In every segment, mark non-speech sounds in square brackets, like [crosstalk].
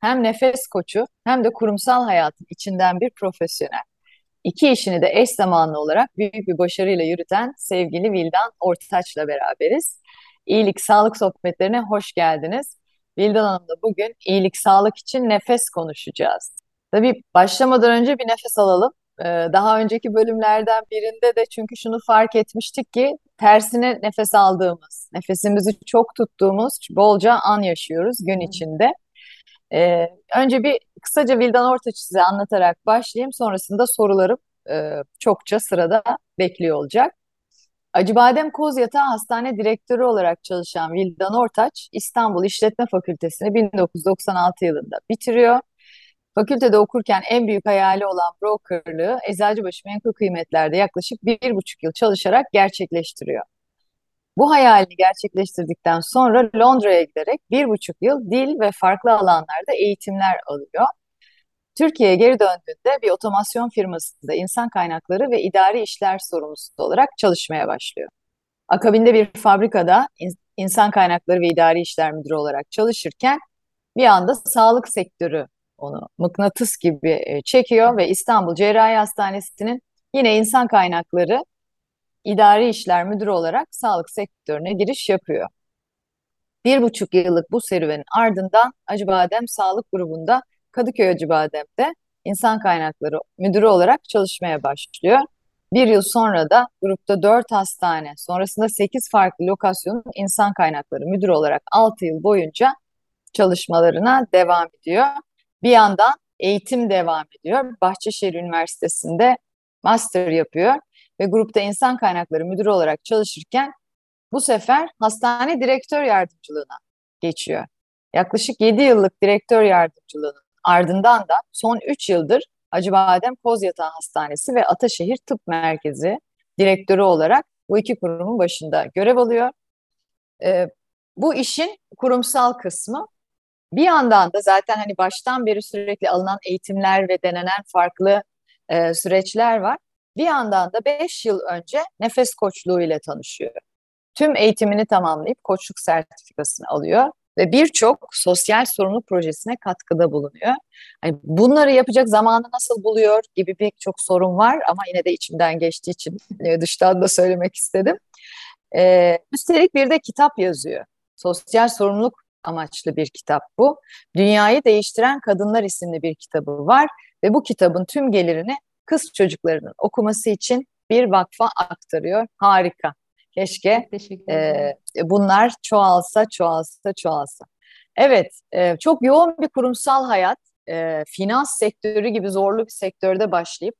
hem nefes koçu hem de kurumsal hayatın içinden bir profesyonel. İki işini de eş zamanlı olarak büyük bir başarıyla yürüten sevgili Vildan Ortaç'la beraberiz. İyilik Sağlık Sohbetlerine hoş geldiniz. Vildan Hanım'la bugün iyilik sağlık için nefes konuşacağız. Tabii başlamadan önce bir nefes alalım. Ee, daha önceki bölümlerden birinde de çünkü şunu fark etmiştik ki tersine nefes aldığımız, nefesimizi çok tuttuğumuz bolca an yaşıyoruz gün içinde. Ee, önce bir kısaca Vildan Ortaç'ı size anlatarak başlayayım. Sonrasında sorularım e, çokça sırada bekliyor olacak. Acıbadem Kozyatağı Hastane Direktörü olarak çalışan Vildan Ortaç, İstanbul İşletme Fakültesini 1996 yılında bitiriyor. Fakültede okurken en büyük hayali olan brokerlığı Eczacıbaşı Menkul Kıymetler'de yaklaşık bir buçuk yıl çalışarak gerçekleştiriyor. Bu hayalini gerçekleştirdikten sonra Londra'ya giderek bir buçuk yıl dil ve farklı alanlarda eğitimler alıyor. Türkiye'ye geri döndüğünde bir otomasyon firmasında insan kaynakları ve idari işler sorumlusu olarak çalışmaya başlıyor. Akabinde bir fabrikada insan kaynakları ve idari işler müdürü olarak çalışırken bir anda sağlık sektörü onu mıknatıs gibi e, çekiyor ve İstanbul Cerrahi Hastanesi'nin yine insan kaynakları idari işler müdürü olarak sağlık sektörüne giriş yapıyor. Bir buçuk yıllık bu serüvenin ardından Acıbadem Sağlık Grubu'nda Kadıköy Acıbadem'de insan kaynakları müdürü olarak çalışmaya başlıyor. Bir yıl sonra da grupta dört hastane, sonrasında sekiz farklı lokasyonun insan kaynakları müdürü olarak altı yıl boyunca çalışmalarına devam ediyor. Bir yandan eğitim devam ediyor. Bahçeşehir Üniversitesi'nde master yapıyor ve grupta insan kaynakları müdürü olarak çalışırken bu sefer hastane direktör yardımcılığına geçiyor. Yaklaşık 7 yıllık direktör yardımcılığının ardından da son 3 yıldır Acıbadem Kozyatağı Hastanesi ve Ataşehir Tıp Merkezi direktörü olarak bu iki kurumun başında görev alıyor. Ee, bu işin kurumsal kısmı bir yandan da zaten hani baştan beri sürekli alınan eğitimler ve denenen farklı e, süreçler var. Bir yandan da 5 yıl önce nefes koçluğu ile tanışıyor. Tüm eğitimini tamamlayıp koçluk sertifikasını alıyor ve birçok sosyal sorumluluk projesine katkıda bulunuyor. Yani bunları yapacak zamanı nasıl buluyor gibi pek çok sorun var ama yine de içimden geçtiği için e, dıştan da söylemek istedim. Ee, üstelik bir de kitap yazıyor. Sosyal sorumluluk amaçlı bir kitap bu. Dünyayı Değiştiren Kadınlar isimli bir kitabı var ve bu kitabın tüm gelirini kız çocuklarının okuması için bir vakfa aktarıyor. Harika. Keşke e, bunlar çoğalsa, çoğalsa, çoğalsa. Evet, e, çok yoğun bir kurumsal hayat, e, finans sektörü gibi zorlu bir sektörde başlayıp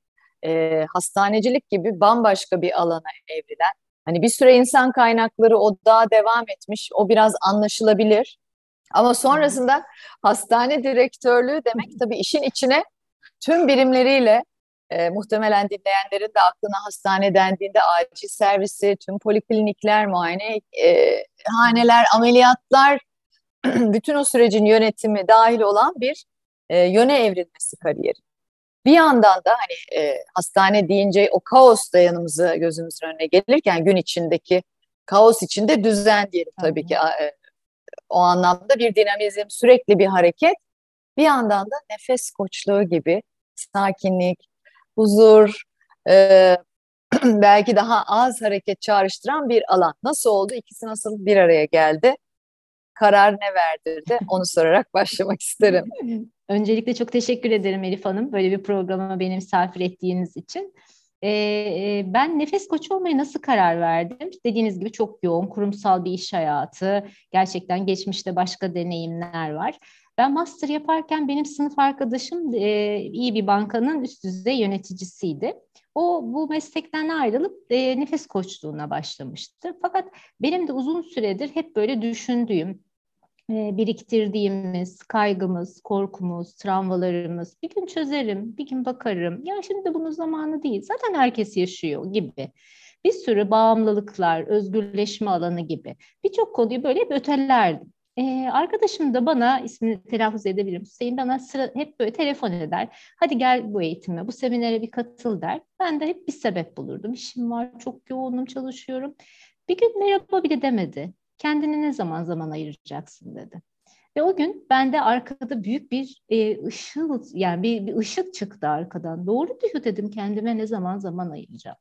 e, hastanecilik gibi bambaşka bir alana evrilen, hani bir süre insan kaynakları o daha devam etmiş, o biraz anlaşılabilir. Ama sonrasında hastane direktörlüğü demek [laughs] tabii işin içine tüm birimleriyle e, muhtemelen dinleyenlerin de aklına hastane dendiğinde acil servisi, tüm poliklinikler, muayene e, haneler, ameliyatlar, [clears throat] bütün o sürecin yönetimi dahil olan bir e, yöne evrilmesi kariyeri. Bir yandan da hani e, hastane deyince o kaos da yanımıza gözümüzün önüne gelirken gün içindeki kaos içinde düzen diyelim tabii ki e, o anlamda bir dinamizm, sürekli bir hareket. Bir yandan da nefes koçluğu gibi sakinlik, huzur, e, [clears throat] belki daha az hareket çağrıştıran bir alan. Nasıl oldu? İkisi nasıl bir araya geldi? Karar ne verdirdi? [laughs] Onu sorarak başlamak isterim. [laughs] Öncelikle çok teşekkür ederim Elif Hanım. Böyle bir programa beni misafir ettiğiniz için. Ee, ben nefes koçu olmaya nasıl karar verdim? Dediğiniz gibi çok yoğun kurumsal bir iş hayatı. Gerçekten geçmişte başka deneyimler var. Ben master yaparken benim sınıf arkadaşım e, iyi bir bankanın üst düzey yöneticisiydi. O bu meslekten ayrılıp e, nefes koçluğuna başlamıştı. Fakat benim de uzun süredir hep böyle düşündüğüm e, biriktirdiğimiz kaygımız, korkumuz, travmalarımız bir gün çözerim, bir gün bakarım. Ya şimdi bunun zamanı değil. Zaten herkes yaşıyor gibi. Bir sürü bağımlılıklar, özgürleşme alanı gibi. Birçok konuyu böyle ötelerdim. Ee, arkadaşım da bana ismini telaffuz edebilirim. Hüseyin bana sıra, hep böyle telefon eder. Hadi gel bu eğitime, bu seminere bir katıl der. Ben de hep bir sebep bulurdum. İşim var, çok yoğunum, çalışıyorum. Bir gün merhaba bile demedi. Kendini ne zaman zaman ayıracaksın dedi. Ve o gün bende arkada büyük bir e, ışık yani bir, bir ışık çıktı arkadan. Doğru diyor dedim kendime ne zaman zaman ayıracağım.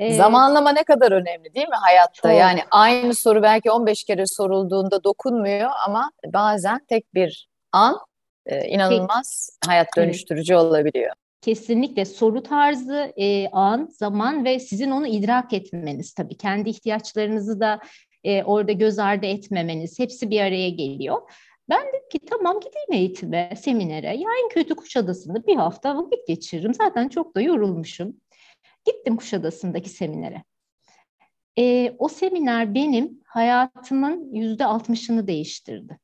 Ee, Zamanlama ne kadar önemli değil mi hayatta? Çok. Yani aynı soru belki 15 kere sorulduğunda dokunmuyor ama bazen tek bir an e, inanılmaz tek, hayat dönüştürücü evet. olabiliyor. Kesinlikle soru tarzı, e, an, zaman ve sizin onu idrak etmeniz tabii. Kendi ihtiyaçlarınızı da e, orada göz ardı etmemeniz hepsi bir araya geliyor. Ben dedim ki tamam gideyim eğitime, seminere. Ya en kötü Kuşadası'nda bir hafta vakit geçiririm. Zaten çok da yorulmuşum. Gittim Kuşadası'ndaki seminere. E, o seminer benim hayatımın yüzde altmışını değiştirdi.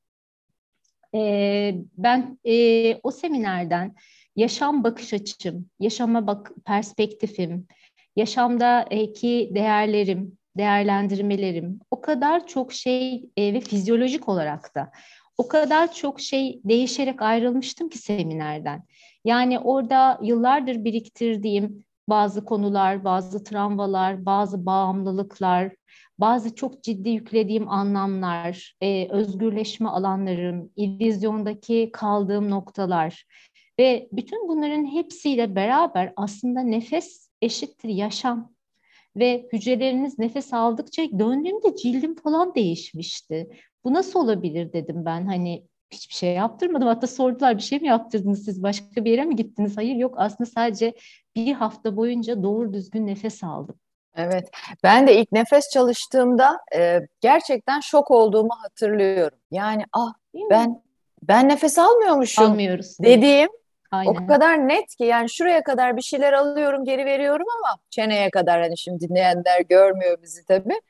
E, ben e, o seminerden yaşam bakış açım, yaşama bak perspektifim, yaşamdaki değerlerim, değerlendirmelerim o kadar çok şey e, ve fizyolojik olarak da o kadar çok şey değişerek ayrılmıştım ki seminerden. Yani orada yıllardır biriktirdiğim bazı konular, bazı travmalar, bazı bağımlılıklar, bazı çok ciddi yüklediğim anlamlar, e, özgürleşme alanlarım, illüzyondaki kaldığım noktalar ve bütün bunların hepsiyle beraber aslında nefes eşittir yaşam ve hücreleriniz nefes aldıkça döndüğümde cildim falan değişmişti. Bu nasıl olabilir dedim ben hani hiçbir şey yaptırmadım. Hatta sordular bir şey mi yaptırdınız siz başka bir yere mi gittiniz? Hayır yok aslında sadece bir hafta boyunca doğru düzgün nefes aldım. Evet ben de ilk nefes çalıştığımda e, gerçekten şok olduğumu hatırlıyorum. Yani ah ben ben nefes almıyormuşum Almıyoruz. dediğim Aynen. O kadar net ki yani şuraya kadar bir şeyler alıyorum geri veriyorum ama çeneye kadar hani şimdi dinleyenler görmüyor bizi tabii.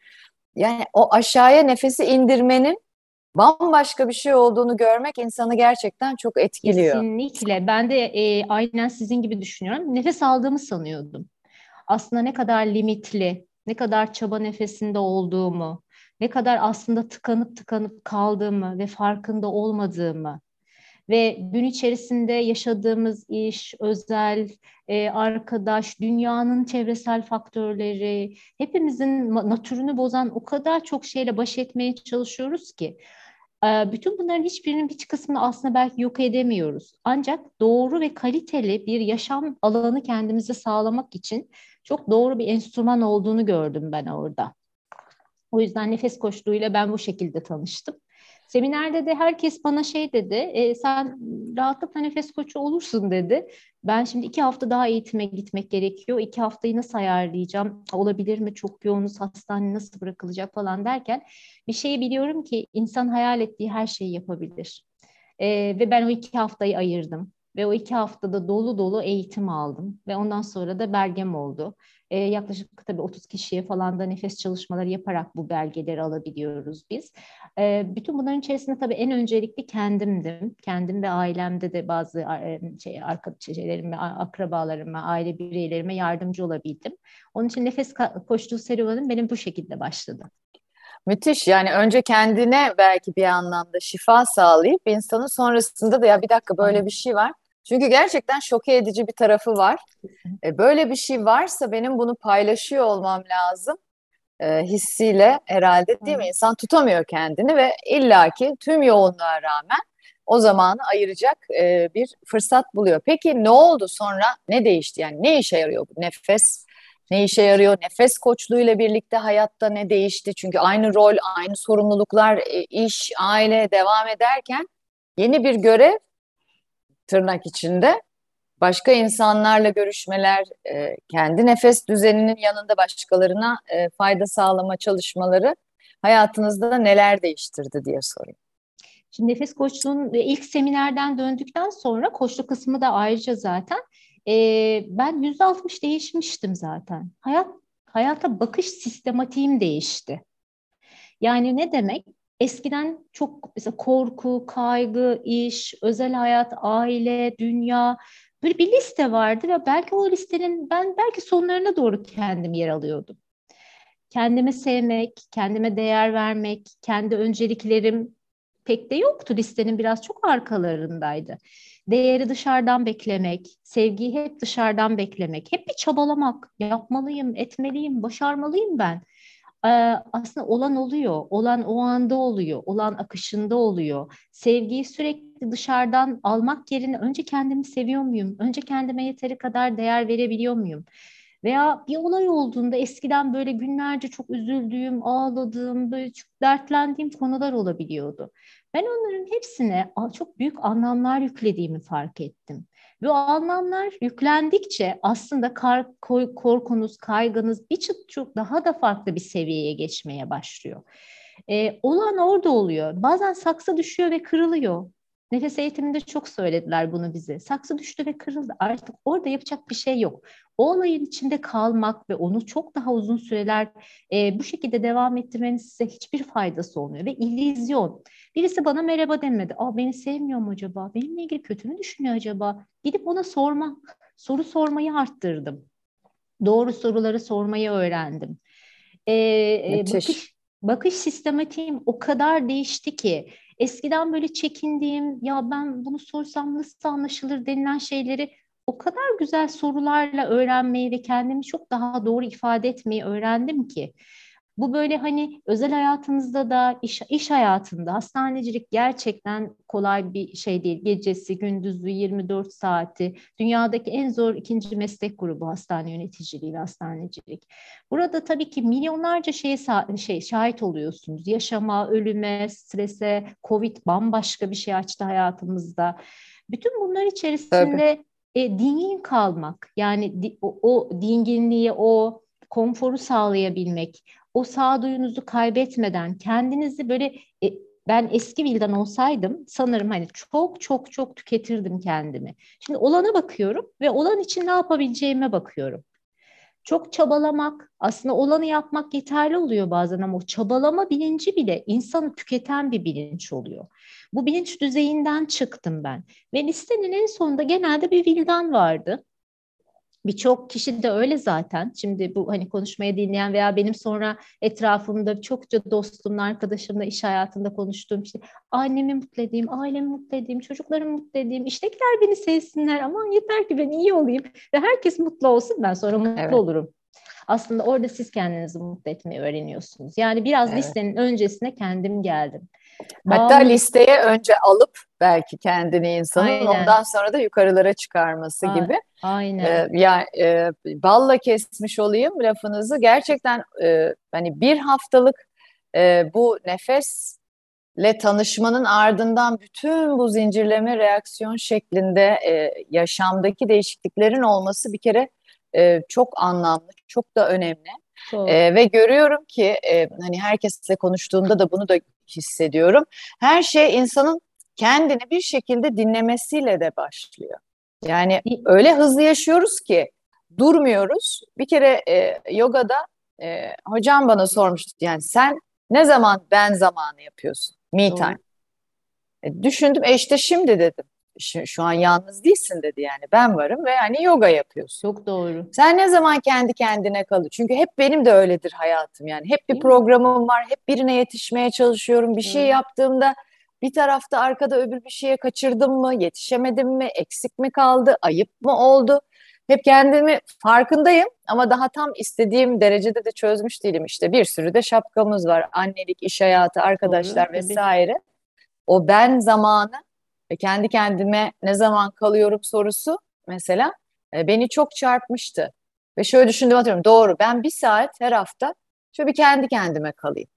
Yani o aşağıya nefesi indirmenin bambaşka bir şey olduğunu görmek insanı gerçekten çok etkiliyor. Kesinlikle. Ben de e, aynen sizin gibi düşünüyorum. Nefes aldığımı sanıyordum. Aslında ne kadar limitli, ne kadar çaba nefesinde olduğumu, ne kadar aslında tıkanıp tıkanıp kaldığımı ve farkında olmadığımı ve gün içerisinde yaşadığımız iş, özel, e, arkadaş, dünyanın çevresel faktörleri, hepimizin natürünü bozan o kadar çok şeyle baş etmeye çalışıyoruz ki bütün bunların hiçbirinin hiç kısmını aslında belki yok edemiyoruz. Ancak doğru ve kaliteli bir yaşam alanı kendimize sağlamak için çok doğru bir enstrüman olduğunu gördüm ben orada. O yüzden nefes koçluğuyla ben bu şekilde tanıştım. Seminerde de herkes bana şey dedi, e, sen rahatlıkla nefes koçu olursun dedi. Ben şimdi iki hafta daha eğitime gitmek gerekiyor. İki haftayı nasıl ayarlayacağım? Olabilir mi? Çok yoğunuz, hastane nasıl bırakılacak falan derken bir şeyi biliyorum ki insan hayal ettiği her şeyi yapabilir. E, ve ben o iki haftayı ayırdım. Ve o iki haftada dolu dolu eğitim aldım. Ve ondan sonra da belgem oldu. E, yaklaşık tabii 30 kişiye falan da nefes çalışmaları yaparak bu belgeleri alabiliyoruz biz. E, bütün bunların içerisinde tabii en öncelikli kendimdim. Kendim ve ailemde de bazı e, şey, arkadaşlarıma, akrabalarıma, aile bireylerime yardımcı olabildim. Onun için nefes koştuğu serüvenim benim bu şekilde başladı. Müthiş yani önce kendine belki bir anlamda şifa sağlayıp insanın sonrasında da ya bir dakika böyle bir şey var çünkü gerçekten şoke edici bir tarafı var. E, böyle bir şey varsa benim bunu paylaşıyor olmam lazım e, hissiyle herhalde değil mi? İnsan tutamıyor kendini ve illaki tüm yoğunluğa rağmen o zamanı ayıracak e, bir fırsat buluyor. Peki ne oldu sonra? Ne değişti? Yani ne işe yarıyor bu nefes? Ne işe yarıyor? Nefes koçluğuyla birlikte hayatta ne değişti? Çünkü aynı rol, aynı sorumluluklar, e, iş, aile devam ederken yeni bir görev tırnak içinde başka insanlarla görüşmeler, e, kendi nefes düzeninin yanında başkalarına e, fayda sağlama çalışmaları hayatınızda neler değiştirdi diye sorayım. Şimdi nefes koçluğun ilk seminerden döndükten sonra koçluk kısmı da ayrıca zaten e, ben yüzde altmış değişmiştim zaten. Hayat hayata bakış sistematiğim değişti. Yani ne demek? Eskiden çok mesela korku, kaygı, iş, özel hayat, aile, dünya böyle bir liste vardı ve belki o listenin ben belki sonlarına doğru kendim yer alıyordum. Kendimi sevmek, kendime değer vermek, kendi önceliklerim pek de yoktu. Listenin biraz çok arkalarındaydı. Değeri dışarıdan beklemek, sevgiyi hep dışarıdan beklemek, hep bir çabalamak, yapmalıyım, etmeliyim, başarmalıyım ben. Aslında olan oluyor, olan o anda oluyor, olan akışında oluyor. Sevgiyi sürekli dışarıdan almak yerine önce kendimi seviyor muyum? Önce kendime yeteri kadar değer verebiliyor muyum? Veya bir olay olduğunda eskiden böyle günlerce çok üzüldüğüm, ağladığım, böyle çok dertlendiğim konular olabiliyordu. Ben onların hepsine çok büyük anlamlar yüklediğimi fark ettim. O anlamlar yüklendikçe aslında kar, korkunuz, kaygınız bir çıt çok daha da farklı bir seviyeye geçmeye başlıyor. Ee, olan orada oluyor. Bazen saksı düşüyor ve kırılıyor. Nefes eğitiminde çok söylediler bunu bize. Saksı düştü ve kırıldı. Artık orada yapacak bir şey yok. O olayın içinde kalmak ve onu çok daha uzun süreler e, bu şekilde devam ettirmenin size hiçbir faydası olmuyor. Ve illüzyon. Birisi bana merhaba demedi. Aa beni sevmiyor mu acaba? Benimle ilgili kötü mü düşünüyor acaba? Gidip ona sorma, soru sormayı arttırdım. Doğru soruları sormayı öğrendim. Ee, bakış, bakış sistematiğim o kadar değişti ki eskiden böyle çekindiğim ya ben bunu sorsam nasıl anlaşılır denilen şeyleri o kadar güzel sorularla öğrenmeyi ve kendimi çok daha doğru ifade etmeyi öğrendim ki. Bu böyle hani özel hayatınızda da iş, iş hayatında hastanecilik gerçekten kolay bir şey değil. Gecesi, gündüzü, 24 saati. Dünyadaki en zor ikinci meslek grubu hastane yöneticiliği ve hastanecilik. Burada tabii ki milyonlarca şeye şey şahit oluyorsunuz. Yaşama, ölüme, strese, Covid bambaşka bir şey açtı hayatımızda. Bütün bunlar içerisinde tabii e, dingin kalmak yani di, o, o dinginliği, o konforu sağlayabilmek, o sağduyunuzu kaybetmeden kendinizi böyle e, ben eski Vildan olsaydım sanırım hani çok çok çok tüketirdim kendimi. Şimdi olana bakıyorum ve olan için ne yapabileceğime bakıyorum. Çok çabalamak, aslında olanı yapmak yeterli oluyor bazen ama o çabalama bilinci bile insanı tüketen bir bilinç oluyor. Bu bilinç düzeyinden çıktım ben. Ve listenin en sonunda genelde bir vildan vardı. Birçok kişi de öyle zaten. Şimdi bu hani konuşmayı dinleyen veya benim sonra etrafımda çokça dostumla, arkadaşımla, iş hayatında konuştuğum işte annemi mutlu edeyim, ailemi mutlu edeyim, çocuklarımı mutlu edeyim, iştekiler beni sevsinler. Aman yeter ki ben iyi olayım ve herkes mutlu olsun ben sonra mutlu evet. olurum. Aslında orada siz kendinizi mutlu etmeyi öğreniyorsunuz. Yani biraz evet. listenin öncesine kendim geldim. Hatta Bağımlı... listeye önce alıp belki kendini insanın Aynen. ondan sonra da yukarılara çıkarması A- gibi. Aynen. Ee, yani e, balla kesmiş olayım lafınızı. Gerçekten e, hani bir haftalık e, bu nefesle tanışmanın ardından bütün bu zincirleme reaksiyon şeklinde e, yaşamdaki değişikliklerin olması bir kere e, çok anlamlı, çok da önemli. E, ve görüyorum ki e, hani herkesle konuştuğumda da bunu da hissediyorum. Her şey insanın kendini bir şekilde dinlemesiyle de başlıyor. Yani öyle hızlı yaşıyoruz ki durmuyoruz. Bir kere e, yogada e, hocam bana sormuştu yani sen ne zaman ben zamanı yapıyorsun? Me time. E, düşündüm e işte şimdi dedim şu, şu an yalnız değilsin dedi yani ben varım ve hani yoga yapıyorsun. Çok doğru. Sen ne zaman kendi kendine kalır? Çünkü hep benim de öyledir hayatım yani. Hep bir programım var, hep birine yetişmeye çalışıyorum. Bir şey yaptığımda bir tarafta arkada öbür bir şeye kaçırdım mı, yetişemedim mi, eksik mi kaldı, ayıp mı oldu? Hep kendimi farkındayım ama daha tam istediğim derecede de çözmüş değilim işte. Bir sürü de şapkamız var. Annelik, iş hayatı, arkadaşlar Doğru, vesaire. O ben zamanı ve kendi kendime ne zaman kalıyorum sorusu mesela e, beni çok çarpmıştı. Ve şöyle düşündüm atıyorum doğru ben bir saat her hafta şöyle bir kendi kendime kalayım.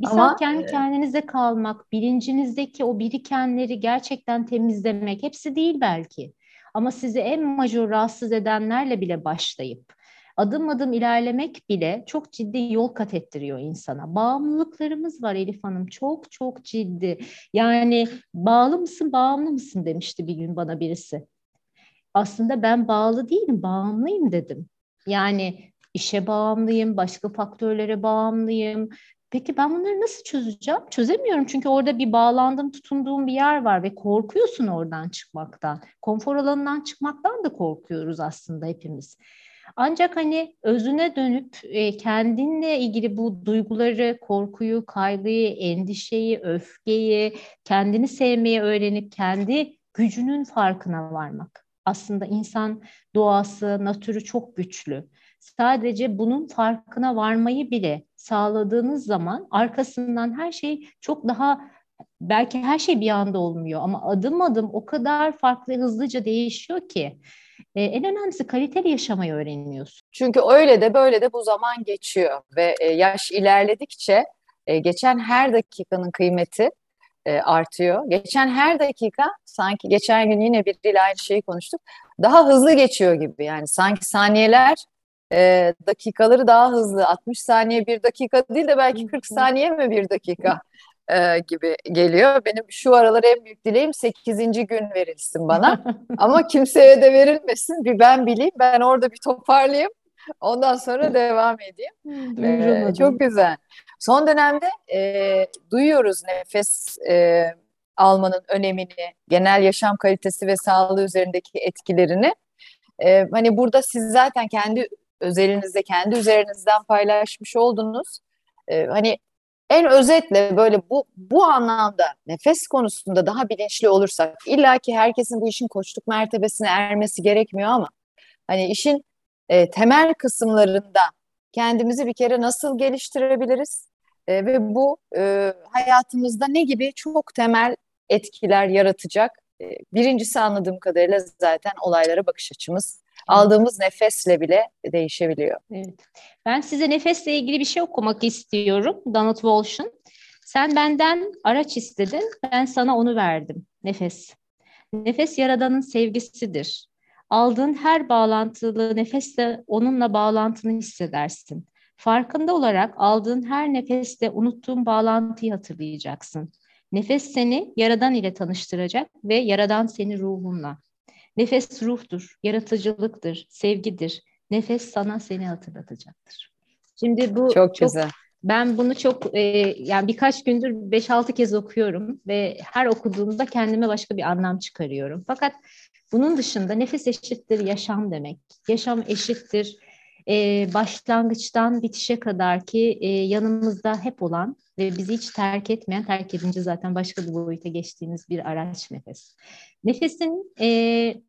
Bir Ama, saat kendi e, kendinize kalmak, bilincinizdeki o birikenleri gerçekten temizlemek hepsi değil belki. Ama sizi en majör rahatsız edenlerle bile başlayıp adım adım ilerlemek bile çok ciddi yol kat ettiriyor insana. Bağımlılıklarımız var Elif Hanım çok çok ciddi. Yani bağlı mısın bağımlı mısın demişti bir gün bana birisi. Aslında ben bağlı değilim bağımlıyım dedim. Yani işe bağımlıyım, başka faktörlere bağımlıyım, Peki ben bunları nasıl çözeceğim? Çözemiyorum çünkü orada bir bağlandım, tutunduğum bir yer var ve korkuyorsun oradan çıkmaktan. Konfor alanından çıkmaktan da korkuyoruz aslında hepimiz. Ancak hani özüne dönüp e, kendinle ilgili bu duyguları, korkuyu, kaygıyı, endişeyi, öfkeyi, kendini sevmeyi öğrenip kendi gücünün farkına varmak. Aslında insan doğası, natürü çok güçlü. Sadece bunun farkına varmayı bile sağladığınız zaman arkasından her şey çok daha belki her şey bir anda olmuyor ama adım adım o kadar farklı hızlıca değişiyor ki e, en önemlisi kaliteli yaşamayı öğreniyorsun. Çünkü öyle de böyle de bu zaman geçiyor ve e, yaş ilerledikçe e, geçen her dakikanın kıymeti e, artıyor. Geçen her dakika sanki geçen gün yine biriyle aynı şeyi konuştuk. Daha hızlı geçiyor gibi yani sanki saniyeler e, dakikaları daha hızlı 60 saniye bir dakika değil de belki 40 saniye mi bir dakika [laughs] e, gibi geliyor. Benim şu aralar en büyük dileğim 8. gün verilsin bana [laughs] ama kimseye de verilmesin bir ben bileyim ben orada bir toparlayayım ondan sonra devam edeyim. Ee, çok güzel. Son dönemde e, duyuyoruz nefes e, almanın önemini, genel yaşam kalitesi ve sağlığı üzerindeki etkilerini. E, hani burada siz zaten kendi özelinizde, kendi üzerinizden paylaşmış oldunuz. E, hani en özetle böyle bu bu anlamda nefes konusunda daha bilinçli olursak illa ki herkesin bu işin koçluk mertebesine ermesi gerekmiyor ama hani işin e, temel kısımlarında kendimizi bir kere nasıl geliştirebiliriz e, ve bu e, hayatımızda ne gibi çok temel etkiler yaratacak. E, birincisi anladığım kadarıyla zaten olaylara bakış açımız aldığımız nefesle bile değişebiliyor. Evet. Ben size nefesle ilgili bir şey okumak istiyorum. Donald Walsh'ın. Sen benden araç istedin, ben sana onu verdim. Nefes. Nefes Yaradan'ın sevgisidir. Aldığın her bağlantılı nefesle onunla bağlantını hissedersin. Farkında olarak aldığın her nefeste unuttuğun bağlantıyı hatırlayacaksın. Nefes seni Yaradan ile tanıştıracak ve Yaradan seni ruhunla. Nefes ruhtur, yaratıcılıktır, sevgidir. Nefes sana seni hatırlatacaktır. Şimdi bu çok, çok güzel. Ben bunu çok e, yani birkaç gündür 5-6 kez okuyorum ve her okuduğumda kendime başka bir anlam çıkarıyorum. Fakat bunun dışında nefes eşittir yaşam demek. Yaşam eşittir e, başlangıçtan bitişe kadar ki e, yanımızda hep olan ve bizi hiç terk etmeyen, terk edince zaten başka bir boyuta geçtiğimiz bir araç nefes. Nefesin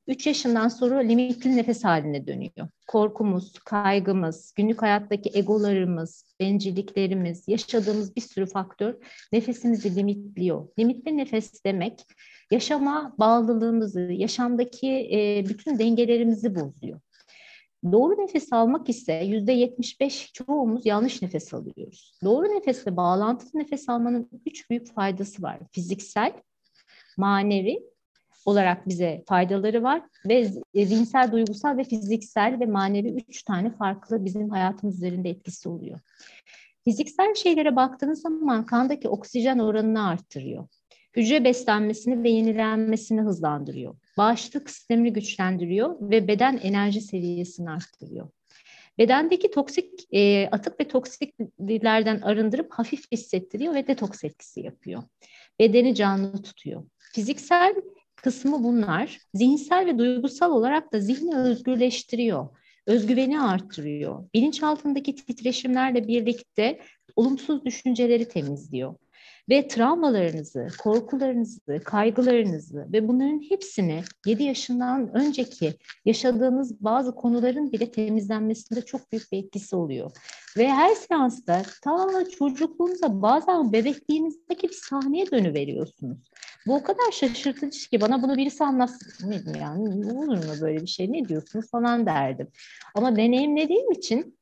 3 e, yaşından sonra limitli nefes haline dönüyor. Korkumuz, kaygımız, günlük hayattaki egolarımız, bencilliklerimiz, yaşadığımız bir sürü faktör nefesimizi limitliyor. Limitli nefes demek yaşama bağlılığımızı, yaşamdaki e, bütün dengelerimizi bozuyor. Doğru nefes almak ise yüzde 75 çoğumuz yanlış nefes alıyoruz. Doğru nefesle bağlantılı nefes almanın üç büyük faydası var. Fiziksel, manevi olarak bize faydaları var ve zihinsel, duygusal ve fiziksel ve manevi üç tane farklı bizim hayatımız üzerinde etkisi oluyor. Fiziksel şeylere baktığınız zaman kandaki oksijen oranını arttırıyor. Hücre beslenmesini ve yenilenmesini hızlandırıyor. Bağışıklık sistemini güçlendiriyor ve beden enerji seviyesini arttırıyor. Bedendeki toksik e, atık ve toksiklerden arındırıp hafif hissettiriyor ve detoks etkisi yapıyor. Bedeni canlı tutuyor. Fiziksel kısmı bunlar. Zihinsel ve duygusal olarak da zihni özgürleştiriyor. Özgüveni arttırıyor. Bilinç altındaki titreşimlerle birlikte olumsuz düşünceleri temizliyor ve travmalarınızı, korkularınızı, kaygılarınızı ve bunların hepsini 7 yaşından önceki yaşadığınız bazı konuların bile temizlenmesinde çok büyük bir etkisi oluyor. Ve her seansta ta çocukluğunuzda bazen bebekliğinizdeki bir sahneye dönüveriyorsunuz. Bu o kadar şaşırtıcı ki bana bunu birisi anlatsın dedim yani olur mu böyle bir şey ne diyorsunuz falan derdim. Ama deneyimlediğim için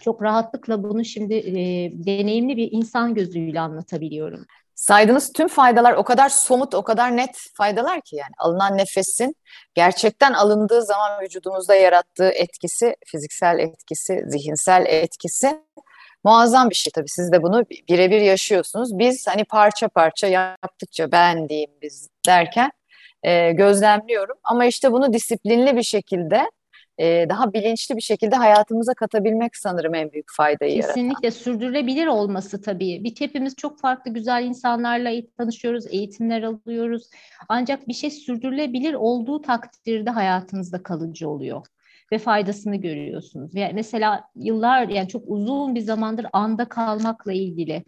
çok rahatlıkla bunu şimdi e, deneyimli bir insan gözüyle anlatabiliyorum. Saydığınız tüm faydalar o kadar somut, o kadar net faydalar ki yani alınan nefesin gerçekten alındığı zaman vücudumuzda yarattığı etkisi, fiziksel etkisi, zihinsel etkisi muazzam bir şey tabii. Siz de bunu birebir yaşıyorsunuz. Biz hani parça parça yaptıkça ben diyeyim biz derken e, gözlemliyorum. Ama işte bunu disiplinli bir şekilde e, daha bilinçli bir şekilde hayatımıza katabilmek sanırım en büyük faydayı. Kesinlikle sürdürülebilir olması tabii. Bir hepimiz çok farklı güzel insanlarla tanışıyoruz, eğitimler alıyoruz. Ancak bir şey sürdürülebilir olduğu takdirde hayatınızda kalıcı oluyor ve faydasını görüyorsunuz. Yani mesela yıllar yani çok uzun bir zamandır anda kalmakla ilgili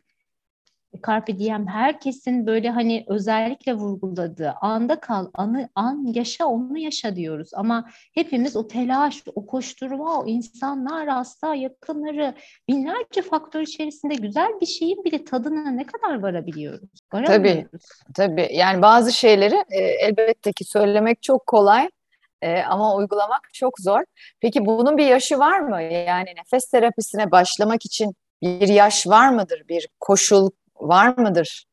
Carpe Diem herkesin böyle hani özellikle vurguladığı anda kal, anı, an yaşa onu yaşa diyoruz. Ama hepimiz o telaş, o koşturma, o insanlar, hasta, yakınları binlerce faktör içerisinde güzel bir şeyin bile tadına ne kadar varabiliyoruz? Tabii, tabii. Yani bazı şeyleri e, elbette ki söylemek çok kolay e, ama uygulamak çok zor. Peki bunun bir yaşı var mı? Yani nefes terapisine başlamak için bir yaş var mıdır? Bir koşul, var mıdır?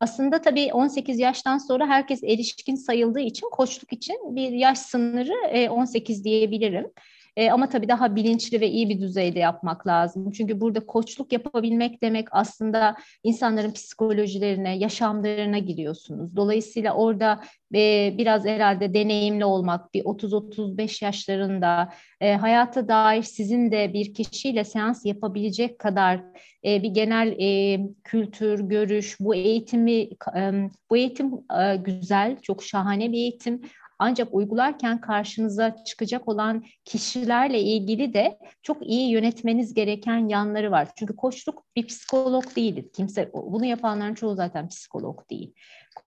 Aslında tabii 18 yaştan sonra herkes erişkin sayıldığı için koçluk için bir yaş sınırı 18 e, diyebilirim. E, ama tabii daha bilinçli ve iyi bir düzeyde yapmak lazım. Çünkü burada koçluk yapabilmek demek aslında insanların psikolojilerine, yaşamlarına giriyorsunuz. Dolayısıyla orada e, biraz herhalde deneyimli olmak, bir 30-35 yaşlarında e, hayata dair sizin de bir kişiyle seans yapabilecek kadar e, bir genel e, kültür, görüş, bu eğitimi, e, bu eğitim e, güzel, çok şahane bir eğitim ancak uygularken karşınıza çıkacak olan kişilerle ilgili de çok iyi yönetmeniz gereken yanları var. Çünkü koçluk bir psikolog değildir. Kimse bunu yapanların çoğu zaten psikolog değil.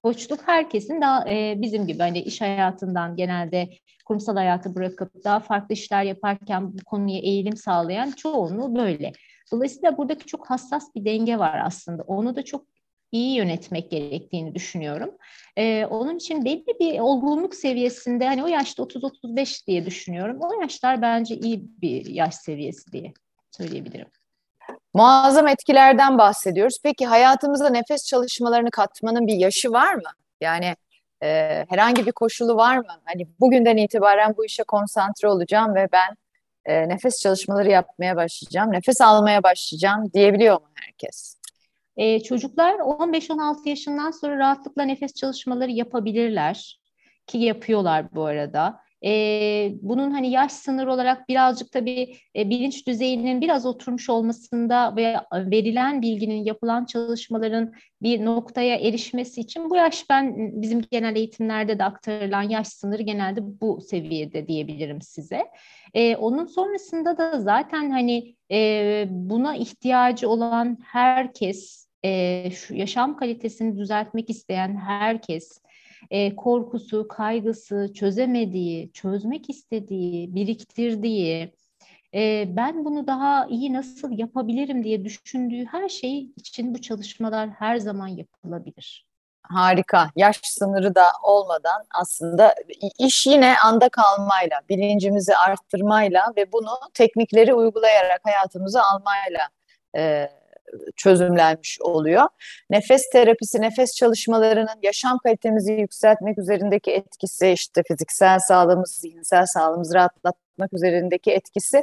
Koçluk herkesin daha e, bizim gibi hani iş hayatından genelde kurumsal hayatı bırakıp daha farklı işler yaparken bu konuya eğilim sağlayan çoğunluğu böyle. Dolayısıyla buradaki çok hassas bir denge var aslında. Onu da çok iyi yönetmek gerektiğini düşünüyorum. Ee, onun için belli bir olgunluk seviyesinde hani o yaşta 30-35 diye düşünüyorum. O yaşlar bence iyi bir yaş seviyesi diye söyleyebilirim. Muazzam etkilerden bahsediyoruz. Peki hayatımızda nefes çalışmalarını katmanın bir yaşı var mı? Yani e, herhangi bir koşulu var mı? Hani bugünden itibaren bu işe konsantre olacağım ve ben e, nefes çalışmaları yapmaya başlayacağım, nefes almaya başlayacağım diyebiliyor mu herkes? E, çocuklar 15-16 yaşından sonra rahatlıkla nefes çalışmaları yapabilirler ki yapıyorlar bu arada. E, bunun hani yaş sınırı olarak birazcık tabii e, bilinç düzeyinin biraz oturmuş olmasında ve verilen bilginin yapılan çalışmaların bir noktaya erişmesi için bu yaş ben bizim genel eğitimlerde de aktarılan yaş sınırı genelde bu seviyede diyebilirim size. E, onun sonrasında da zaten hani e, buna ihtiyacı olan herkes e, şu yaşam kalitesini düzeltmek isteyen herkes e, korkusu, kaygısı, çözemediği, çözmek istediği, biriktirdiği, e, ben bunu daha iyi nasıl yapabilirim diye düşündüğü her şey için bu çalışmalar her zaman yapılabilir. Harika. Yaş sınırı da olmadan aslında iş yine anda kalmayla, bilincimizi arttırmayla ve bunu teknikleri uygulayarak hayatımıza almayla e, çözümlenmiş oluyor. Nefes terapisi, nefes çalışmalarının yaşam kalitemizi yükseltmek üzerindeki etkisi, işte fiziksel sağlığımız, zihinsel sağlığımızı rahatlatmak üzerindeki etkisi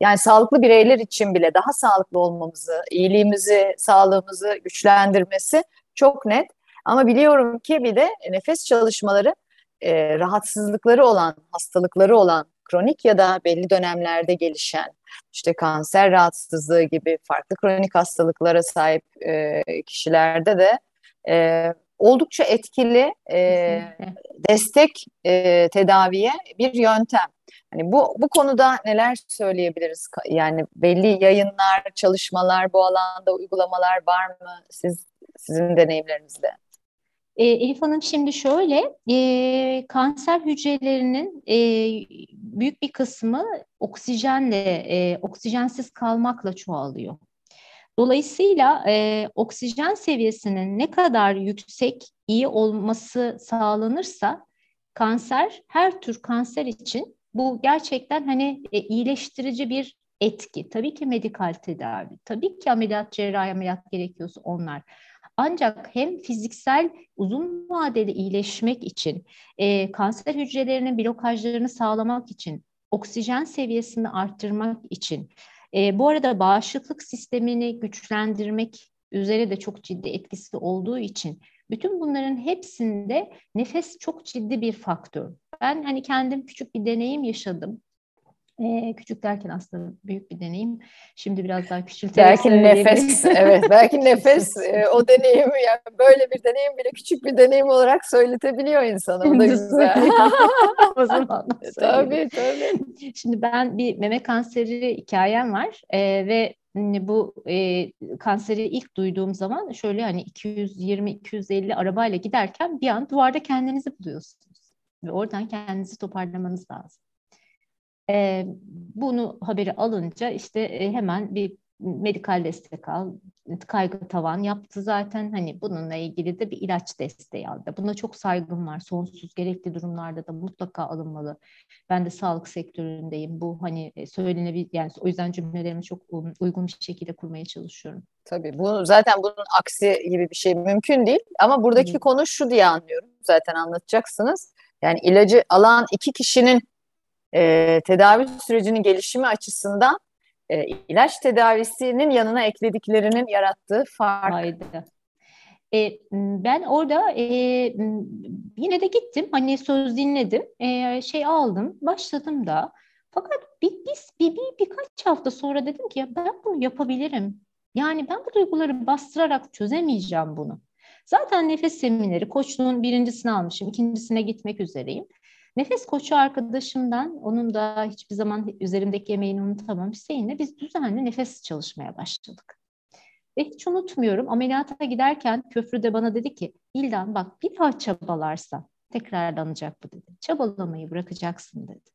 yani sağlıklı bireyler için bile daha sağlıklı olmamızı, iyiliğimizi, sağlığımızı güçlendirmesi çok net. Ama biliyorum ki bir de nefes çalışmaları e, rahatsızlıkları olan, hastalıkları olan kronik ya da belli dönemlerde gelişen işte kanser rahatsızlığı gibi farklı kronik hastalıklara sahip e, kişilerde de e, oldukça etkili e, destek e, tedaviye bir yöntem. Hani bu bu konuda neler söyleyebiliriz? Yani belli yayınlar, çalışmalar, bu alanda uygulamalar var mı? Siz sizin deneyimlerinizde? E, Elif Hanım şimdi şöyle, e, kanser hücrelerinin e, büyük bir kısmı oksijenle, e, oksijensiz kalmakla çoğalıyor. Dolayısıyla e, oksijen seviyesinin ne kadar yüksek, iyi olması sağlanırsa kanser, her tür kanser için bu gerçekten hani e, iyileştirici bir etki. Tabii ki medikal tedavi, tabii ki ameliyat, cerrahi ameliyat gerekiyorsa onlar. Ancak hem fiziksel uzun vadeli iyileşmek için, e, kanser hücrelerinin blokajlarını sağlamak için, oksijen seviyesini arttırmak için, e, bu arada bağışıklık sistemini güçlendirmek üzere de çok ciddi etkisi olduğu için bütün bunların hepsinde nefes çok ciddi bir faktör. Ben hani kendim küçük bir deneyim yaşadım. Ee, küçük derken aslında büyük bir deneyim. Şimdi biraz daha küçülterek Belki nefes, [laughs] [laughs] evet belki nefes e, o [laughs] deneyimi yani böyle bir deneyim bile küçük bir deneyim olarak söyletebiliyor insana. O da güzel. o zaman tabii tabii. Şimdi ben bir meme kanseri hikayem var ee, ve bu e, kanseri ilk duyduğum zaman şöyle hani 220-250 arabayla giderken bir an duvarda kendinizi buluyorsunuz. Ve oradan kendinizi toparlamanız lazım. E, bunu haberi alınca işte e, hemen bir medikal destek al, kaygı tavan yaptı zaten. Hani bununla ilgili de bir ilaç desteği aldı. Buna çok saygım var. Sonsuz gerekli durumlarda da mutlaka alınmalı. Ben de sağlık sektöründeyim. Bu hani e, söylenebilir yani o yüzden cümlelerimi çok uygun bir şekilde kurmaya çalışıyorum. Tabii bu zaten bunun aksi gibi bir şey mümkün değil. Ama buradaki hmm. konu şu diye anlıyorum. Zaten anlatacaksınız. Yani ilacı alan iki kişinin e, tedavi sürecinin gelişimi açısından e, ilaç tedavisinin yanına eklediklerinin yarattığı fark. Haydi. E, ben orada e, yine de gittim hani söz dinledim e, şey aldım başladım da fakat bir, biz bir, bir birkaç hafta sonra dedim ki ya ben bunu yapabilirim yani ben bu duyguları bastırarak çözemeyeceğim bunu. Zaten nefes semineri koçluğun birincisini almışım ikincisine gitmek üzereyim. Nefes koçu arkadaşımdan, onun da hiçbir zaman üzerimdeki emeğini unutamam Hüseyin'le biz düzenli nefes çalışmaya başladık. Ve hiç unutmuyorum ameliyata giderken köprüde bana dedi ki İldan bak bir daha çabalarsan tekrarlanacak bu dedi. Çabalamayı bırakacaksın dedi.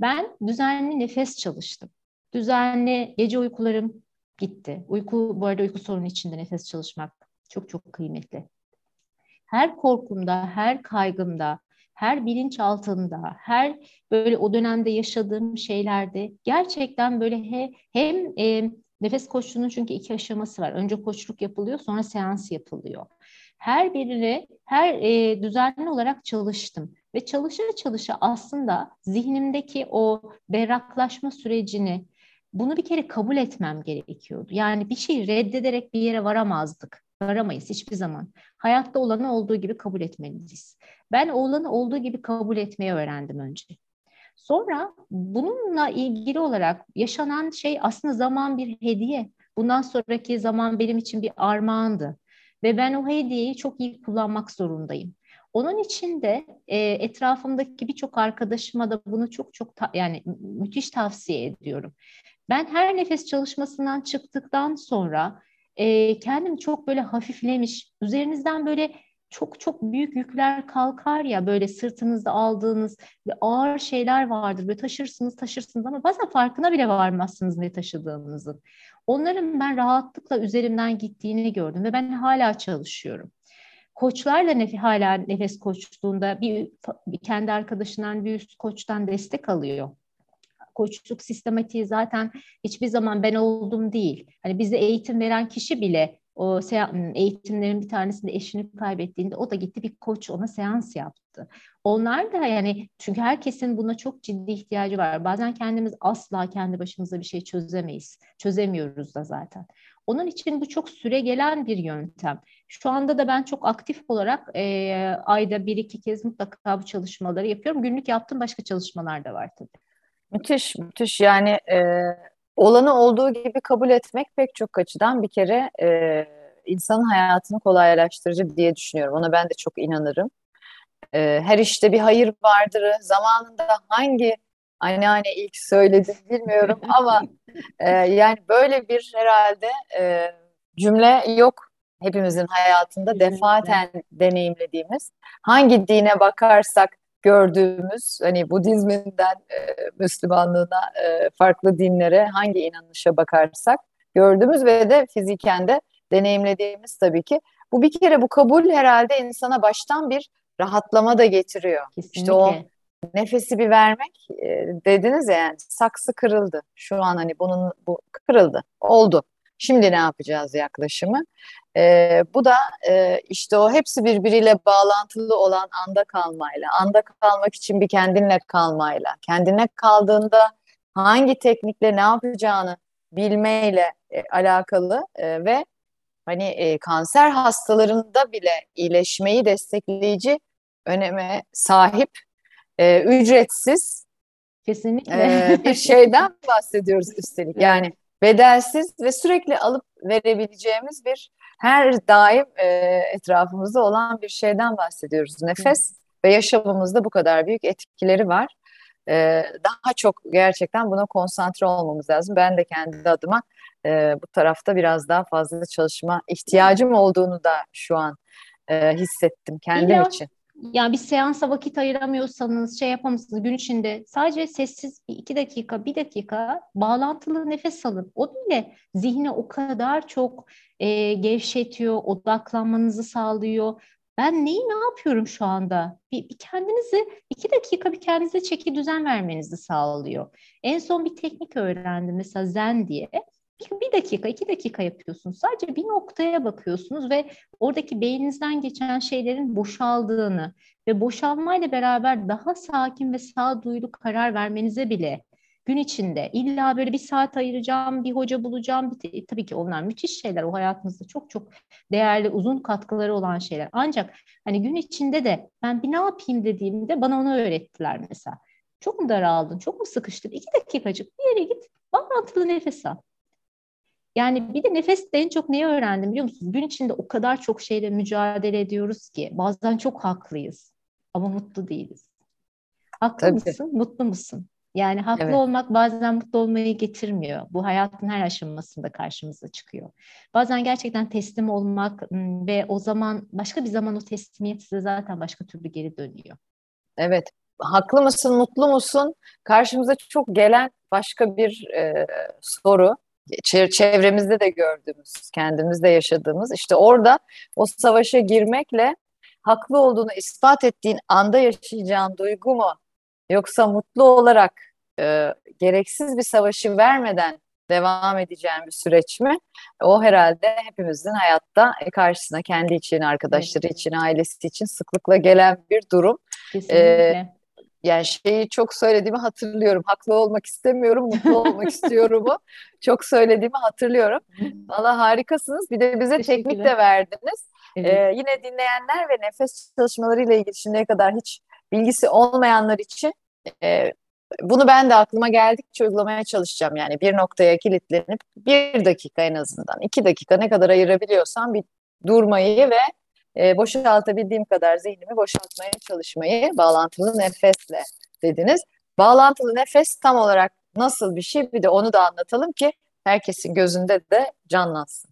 Ben düzenli nefes çalıştım. Düzenli gece uykularım gitti. Uyku bu arada uyku sorunu içinde nefes çalışmak çok çok kıymetli. Her korkumda, her kaygımda, her bilinç altında, her böyle o dönemde yaşadığım şeylerde gerçekten böyle he, hem e, nefes koçluğunun çünkü iki aşaması var. Önce koçluk yapılıyor, sonra seans yapılıyor. Her birini her e, düzenli olarak çalıştım ve çalışa çalışa aslında zihnimdeki o berraklaşma sürecini bunu bir kere kabul etmem gerekiyordu. Yani bir şeyi reddederek bir yere varamazdık. Varamayız hiçbir zaman. Hayatta olanı olduğu gibi kabul etmeliyiz. Ben oğlanı olduğu gibi kabul etmeyi öğrendim önce. Sonra bununla ilgili olarak yaşanan şey aslında zaman bir hediye. Bundan sonraki zaman benim için bir armağandı. Ve ben o hediyeyi çok iyi kullanmak zorundayım. Onun için de e, etrafımdaki birçok arkadaşıma da bunu çok çok ta, yani müthiş tavsiye ediyorum. Ben her nefes çalışmasından çıktıktan sonra e, kendim çok böyle hafiflemiş, üzerinizden böyle çok çok büyük yükler kalkar ya böyle sırtınızda aldığınız ve ağır şeyler vardır. Böyle taşırsınız taşırsınız ama bazen farkına bile varmazsınız ne taşıdığınızın. Onların ben rahatlıkla üzerimden gittiğini gördüm ve ben hala çalışıyorum. Koçlarla nef hala nefes koçluğunda bir, bir kendi arkadaşından bir üst koçtan destek alıyor koçluk sistematiği zaten hiçbir zaman ben oldum değil. Hani bize eğitim veren kişi bile o eğitimlerin bir tanesinde eşini kaybettiğinde o da gitti bir koç ona seans yaptı. Onlar da yani çünkü herkesin buna çok ciddi ihtiyacı var. Bazen kendimiz asla kendi başımıza bir şey çözemeyiz. Çözemiyoruz da zaten. Onun için bu çok süre gelen bir yöntem. Şu anda da ben çok aktif olarak e, ayda bir iki kez mutlaka bu çalışmaları yapıyorum. Günlük yaptığım başka çalışmalar da var tabii. Müthiş, müthiş. Yani e, olanı olduğu gibi kabul etmek pek çok açıdan bir kere e, insanın hayatını kolaylaştırıcı diye düşünüyorum. Ona ben de çok inanırım. E, her işte bir hayır vardır. Zamanında hangi anneanne ilk söyledi bilmiyorum [laughs] ama e, yani böyle bir herhalde e, cümle yok hepimizin hayatında defaten deneyimlediğimiz. Hangi dine bakarsak gördüğümüz hani Budizminden e, Müslümanlığına e, farklı dinlere hangi inanışa bakarsak gördüğümüz ve de fiziken de deneyimlediğimiz tabii ki. Bu bir kere bu kabul herhalde insana baştan bir rahatlama da getiriyor. Kesinlikle. İşte o nefesi bir vermek e, dediniz ya yani saksı kırıldı. Şu an hani bunun bu kırıldı. Oldu. Şimdi ne yapacağız yaklaşımı? E, bu da e, işte o hepsi birbiriyle bağlantılı olan anda kalmayla, anda kalmak için bir kendinle kalmayla, kendine kaldığında hangi teknikle ne yapacağını bilmeyle e, alakalı e, ve hani e, kanser hastalarında bile iyileşmeyi destekleyici öneme sahip e, ücretsiz Kesinlikle. Ee, bir şeyden bahsediyoruz üstelik. [laughs] Yani bedelsiz ve sürekli alıp verebileceğimiz bir her daim e, etrafımızda olan bir şeyden bahsediyoruz. Nefes ve yaşamımızda bu kadar büyük etkileri var. Ee, daha çok gerçekten buna konsantre olmamız lazım. Ben de kendi adıma e, bu tarafta biraz daha fazla çalışma ihtiyacım olduğunu da şu an e, hissettim kendim İlla, için. Yani bir seansa vakit ayıramıyorsanız, şey yapamazsınız gün içinde sadece sessiz bir iki dakika, bir dakika bağlantılı nefes alın. O bile zihni o kadar çok e, gevşetiyor, odaklanmanızı sağlıyor. Ben neyi ne yapıyorum şu anda? Bir, bir kendinizi iki dakika bir kendinize çeki düzen vermenizi sağlıyor. En son bir teknik öğrendim mesela zen diye. Bir, dakika, iki dakika yapıyorsunuz. Sadece bir noktaya bakıyorsunuz ve oradaki beyninizden geçen şeylerin boşaldığını ve boşalmayla beraber daha sakin ve sağduyulu karar vermenize bile gün içinde illa böyle bir saat ayıracağım, bir hoca bulacağım. Bir, tabii ki onlar müthiş şeyler. O hayatımızda çok çok değerli, uzun katkıları olan şeyler. Ancak hani gün içinde de ben bir ne yapayım dediğimde bana onu öğrettiler mesela. Çok mu daraldın, çok mu sıkıştın? İki dakikacık bir yere git, bağlantılı nefes al. Yani bir de nefeste en çok neyi öğrendim biliyor musunuz? Gün içinde o kadar çok şeyle mücadele ediyoruz ki bazen çok haklıyız ama mutlu değiliz. Haklı Tabii. mısın, mutlu musun? Yani haklı evet. olmak bazen mutlu olmayı getirmiyor. Bu hayatın her aşamasında karşımıza çıkıyor. Bazen gerçekten teslim olmak ve o zaman başka bir zaman o teslimiyet size zaten başka türlü geri dönüyor. Evet. Haklı mısın, mutlu musun? Karşımıza çok gelen başka bir e, soru çevremizde de gördüğümüz, kendimizde yaşadığımız işte orada o savaşa girmekle haklı olduğunu ispat ettiğin anda yaşayacağın duygu mu yoksa mutlu olarak e, gereksiz bir savaşı vermeden devam edeceğin bir süreç mi? O herhalde hepimizin hayatta karşısına kendi için, arkadaşları için, ailesi için sıklıkla gelen bir durum. Kesinlikle. Ee, yani şeyi çok söylediğimi hatırlıyorum. Haklı olmak istemiyorum, mutlu olmak [laughs] istiyorum. Çok söylediğimi hatırlıyorum. Valla harikasınız. Bir de bize teknik de verdiniz. Evet. Ee, yine dinleyenler ve nefes çalışmaları ile ilgili şimdiye kadar hiç bilgisi olmayanlar için e, bunu ben de aklıma geldikçe uygulamaya çalışacağım. Yani bir noktaya kilitlenip bir dakika en azından, iki dakika ne kadar ayırabiliyorsam bir durmayı ve e, boşaltabildiğim kadar zihnimi boşaltmaya çalışmayı bağlantılı nefesle dediniz. Bağlantılı nefes tam olarak nasıl bir şey bir de onu da anlatalım ki herkesin gözünde de canlansın.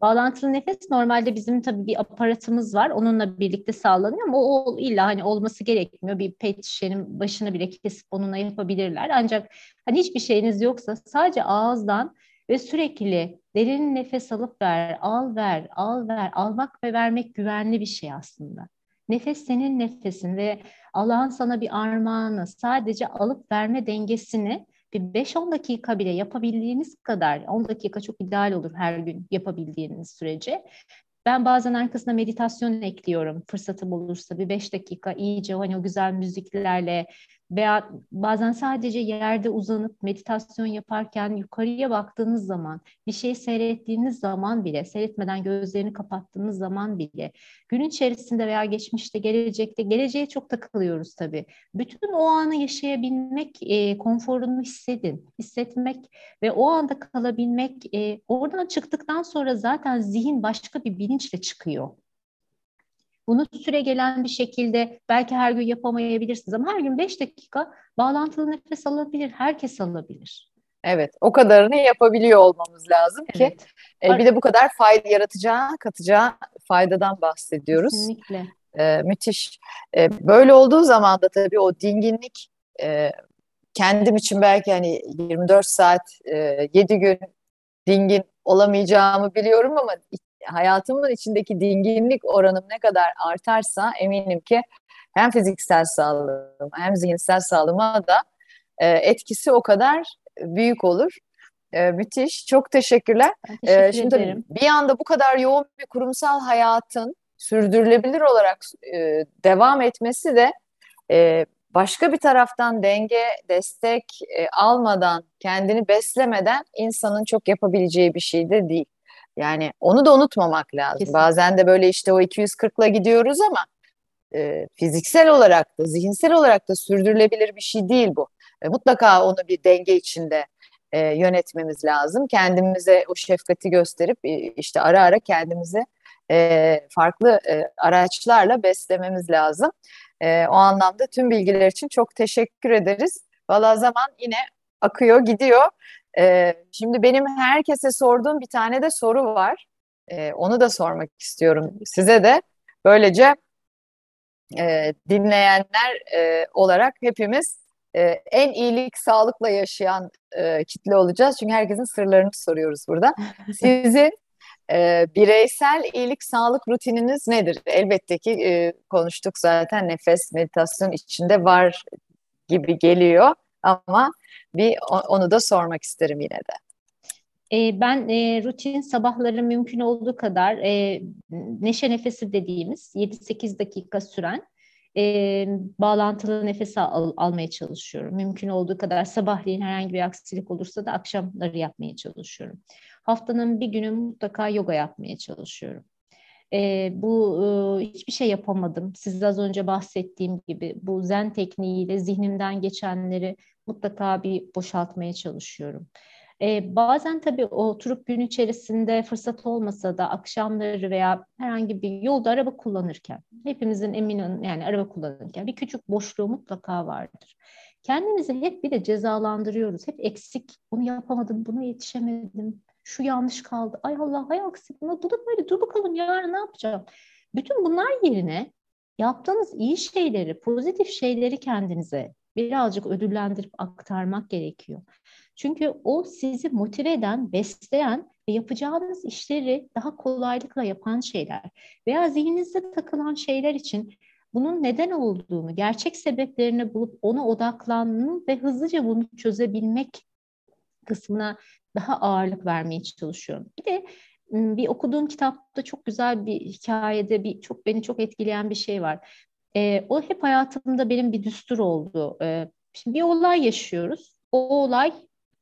Bağlantılı nefes normalde bizim tabii bir aparatımız var. Onunla birlikte sağlanıyor ama o, illa hani olması gerekmiyor. Bir pet şişenin başını bile kesip onunla yapabilirler. Ancak hani hiçbir şeyiniz yoksa sadece ağızdan ve sürekli derin nefes alıp ver, al ver, al ver. Almak ve vermek güvenli bir şey aslında. Nefes senin nefesin ve Allah'ın sana bir armağanı. Sadece alıp verme dengesini bir 5-10 dakika bile yapabildiğiniz kadar, 10 dakika çok ideal olur her gün yapabildiğiniz sürece. Ben bazen arkasına meditasyon ekliyorum fırsatım olursa bir 5 dakika iyice hani o güzel müziklerle veya bazen sadece yerde uzanıp meditasyon yaparken yukarıya baktığınız zaman, bir şey seyrettiğiniz zaman bile, seyretmeden gözlerini kapattığınız zaman bile, gün içerisinde veya geçmişte, gelecekte, geleceğe çok takılıyoruz tabii. Bütün o anı yaşayabilmek, e, konforunu hissedin, hissetmek ve o anda kalabilmek, e, oradan çıktıktan sonra zaten zihin başka bir bilinçle çıkıyor. Bunu süre gelen bir şekilde belki her gün yapamayabilirsiniz ama her gün 5 dakika bağlantılı nefes alabilir. Herkes alabilir. Evet, o kadarını yapabiliyor olmamız lazım evet. ki e, bir de bu kadar fayda yaratacağı, katacağı faydadan bahsediyoruz. Kesinlikle. E, müthiş. E, böyle olduğu zaman da tabii o dinginlik e, kendim için belki hani 24 saat, e, 7 gün dingin olamayacağımı biliyorum ama hayatımın içindeki dinginlik oranım ne kadar artarsa eminim ki hem fiziksel sağlığım hem zihinsel sağlığıma da e, etkisi o kadar büyük olur. E, müthiş. Çok teşekkürler. teşekkür e, şimdi ederim. bir anda bu kadar yoğun bir kurumsal hayatın sürdürülebilir olarak e, devam etmesi de e, başka bir taraftan denge, destek e, almadan, kendini beslemeden insanın çok yapabileceği bir şey de değil. Yani onu da unutmamak lazım. Kesinlikle. Bazen de böyle işte o 240'la gidiyoruz ama e, fiziksel olarak da zihinsel olarak da sürdürülebilir bir şey değil bu. e, mutlaka onu bir denge içinde e, yönetmemiz lazım. Kendimize o şefkati gösterip e, işte ara ara kendimize e, farklı e, araçlarla beslememiz lazım. E, o anlamda tüm bilgiler için çok teşekkür ederiz. Valla zaman yine akıyor gidiyor. E, şimdi benim herkese sorduğum bir tane de soru var. E, onu da sormak istiyorum size de. Böylece e, dinleyenler e, olarak hepimiz e, en iyilik sağlıkla yaşayan e, kitle olacağız. Çünkü herkesin sırlarını soruyoruz burada. [laughs] Sizin e, bireysel iyilik sağlık rutininiz nedir? Elbette ki e, konuştuk zaten nefes meditasyon içinde var gibi geliyor ama bir onu da sormak isterim yine de. E, ben e, rutin sabahları mümkün olduğu kadar e, neşe nefesi dediğimiz 7-8 dakika süren e, bağlantılı nefes al, almaya çalışıyorum. Mümkün olduğu kadar sabahleyin herhangi bir aksilik olursa da akşamları yapmaya çalışıyorum. Haftanın bir günü mutlaka yoga yapmaya çalışıyorum. E, bu e, hiçbir şey yapamadım. Size az önce bahsettiğim gibi bu zen tekniğiyle zihnimden geçenleri mutlaka bir boşaltmaya çalışıyorum. E, bazen tabii oturup gün içerisinde fırsat olmasa da akşamları veya herhangi bir yolda araba kullanırken hepimizin emin yani araba kullanırken bir küçük boşluğu mutlaka vardır. Kendimizi hep bir de cezalandırıyoruz. Hep eksik, bunu yapamadım, bunu yetişemedim, şu yanlış kaldı. Ay Allah, ay aksi, bu da böyle dur bakalım yarın ne yapacağım? Bütün bunlar yerine yaptığınız iyi şeyleri, pozitif şeyleri kendinize birazcık ödüllendirip aktarmak gerekiyor. Çünkü o sizi motive eden, besleyen ve yapacağınız işleri daha kolaylıkla yapan şeyler veya zihninizde takılan şeyler için bunun neden olduğunu, gerçek sebeplerini bulup ona odaklanmanın ve hızlıca bunu çözebilmek kısmına daha ağırlık vermeye çalışıyorum. Bir de bir okuduğum kitapta çok güzel bir hikayede bir çok beni çok etkileyen bir şey var. E, o hep hayatımda benim bir düstur oldu. E, şimdi bir olay yaşıyoruz. O olay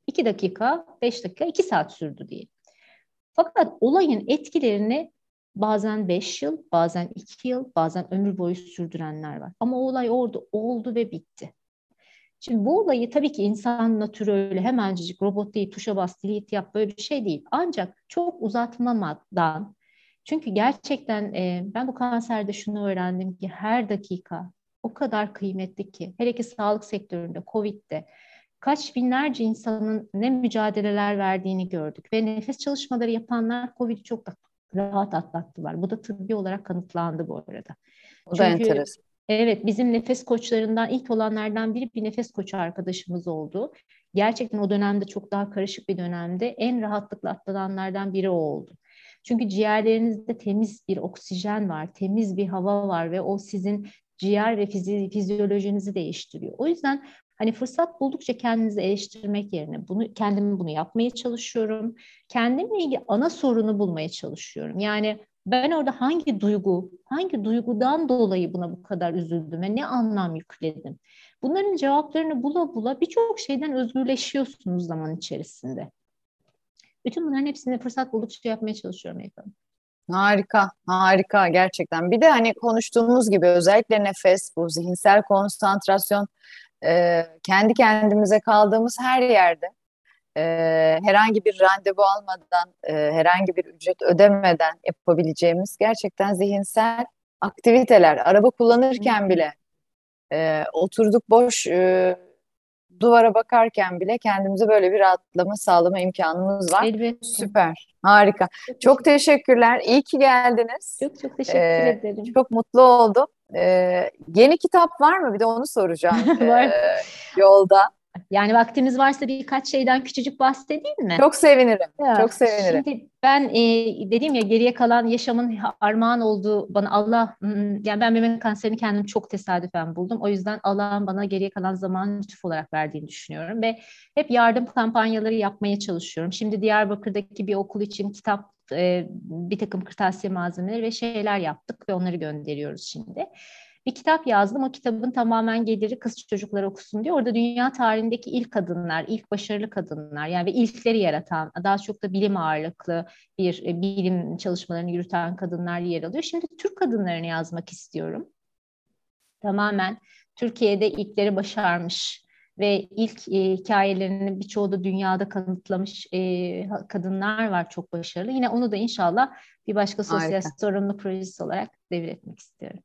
2 dakika, 5 dakika, 2 saat sürdü diye. Fakat olayın etkilerini bazen 5 yıl, bazen 2 yıl, bazen ömür boyu sürdürenler var. Ama o olay orada oldu ve bitti. Şimdi bu olayı tabii ki insan natürü öyle hemencik robot değil, tuşa bas, delete yap böyle bir şey değil. Ancak çok uzatmamadan, çünkü gerçekten e, ben bu kanserde şunu öğrendim ki her dakika o kadar kıymetli ki. Hele ki sağlık sektöründe, Covid'de kaç binlerce insanın ne mücadeleler verdiğini gördük. Ve nefes çalışmaları yapanlar COVID'i çok rahat atlattılar. Bu da tıbbi olarak kanıtlandı bu arada. O da enteresan. Evet, bizim nefes koçlarından ilk olanlardan biri bir nefes koçu arkadaşımız oldu. Gerçekten o dönemde çok daha karışık bir dönemde en rahatlıkla atlatanlardan biri o oldu. Çünkü ciğerlerinizde temiz bir oksijen var, temiz bir hava var ve o sizin ciğer ve fizi, fizyolojinizi değiştiriyor. O yüzden Hani fırsat buldukça kendinizi eleştirmek yerine bunu kendim bunu yapmaya çalışıyorum. Kendimle ilgili ana sorunu bulmaya çalışıyorum. Yani ben orada hangi duygu, hangi duygudan dolayı buna bu kadar üzüldüm ve ne anlam yükledim? Bunların cevaplarını bula bula birçok şeyden özgürleşiyorsunuz zaman içerisinde. Bütün bunların hepsini fırsat buldukça yapmaya çalışıyorum efendim. Harika, harika gerçekten. Bir de hani konuştuğumuz gibi özellikle nefes, bu zihinsel konsantrasyon e, kendi kendimize kaldığımız her yerde e, herhangi bir randevu almadan, e, herhangi bir ücret ödemeden yapabileceğimiz gerçekten zihinsel aktiviteler. Araba kullanırken bile e, oturduk boş e, duvara bakarken bile kendimize böyle bir rahatlama sağlama imkanımız var. Elbette. Süper, harika. Çok, çok teşekkürler. İyi ki geldiniz. Çok çok teşekkür ee, ederim. Çok mutlu oldum. Ee, yeni kitap var mı? Bir de onu soracağım. [laughs] var. Ee, yolda. Yani vaktimiz varsa birkaç şeyden küçücük bahsedeyim mi? Çok sevinirim. Ya, çok sevinirim. Şimdi ben e, dediğim ya geriye kalan yaşamın armağan olduğu bana Allah yani ben meme kanserini kendim çok tesadüfen buldum. O yüzden Allah'ın bana geriye kalan zamanı lütuf olarak verdiğini düşünüyorum ve hep yardım kampanyaları yapmaya çalışıyorum. Şimdi Diyarbakır'daki bir okul için kitap e, bir takım kırtasiye malzemeleri ve şeyler yaptık ve onları gönderiyoruz şimdi. Bir kitap yazdım. O kitabın tamamen geliri kız çocukları okusun diye. Orada dünya tarihindeki ilk kadınlar, ilk başarılı kadınlar yani ve ilkleri yaratan, daha çok da bilim ağırlıklı bir e, bilim çalışmalarını yürüten kadınlar yer alıyor. Şimdi Türk kadınlarını yazmak istiyorum. Tamamen Türkiye'de ilkleri başarmış ve ilk e, hikayelerini birçoğu da dünyada kanıtlamış e, kadınlar var çok başarılı. Yine onu da inşallah bir başka sosyal Harika. sorumluluk projesi olarak deviretmek istiyorum.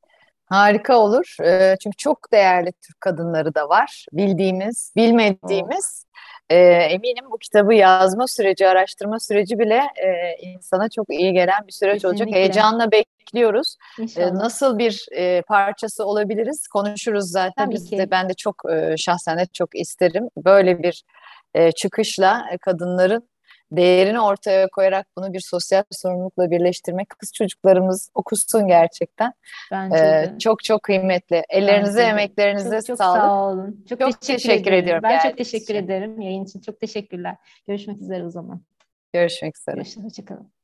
Harika olur. Ee, çünkü çok değerli Türk kadınları da var. Bildiğimiz, bilmediğimiz. Ee, eminim bu kitabı yazma süreci, araştırma süreci bile e, insana çok iyi gelen bir süreç olacak. Kesinlikle. Heyecanla bekliyoruz. İnşallah. nasıl bir e, parçası olabiliriz? Konuşuruz zaten. Tabii Biz ki. de ben de çok e, şahsen de çok isterim. Böyle bir e, çıkışla e, kadınların değerini ortaya koyarak bunu bir sosyal sorumlulukla birleştirmek kız çocuklarımız okusun gerçekten. Bence Ee, de. çok çok kıymetli. Ellerinize, Bence emeklerinize Çok çok sağlık. sağ olun. Çok, Çok teşekkür, teşekkür ederim. ediyorum Ben çok teşekkür için. ederim yayın için. Çok teşekkürler. Görüşmek üzere o zaman. Görüşmek üzere. Görüşürüz. Hoşçakalın.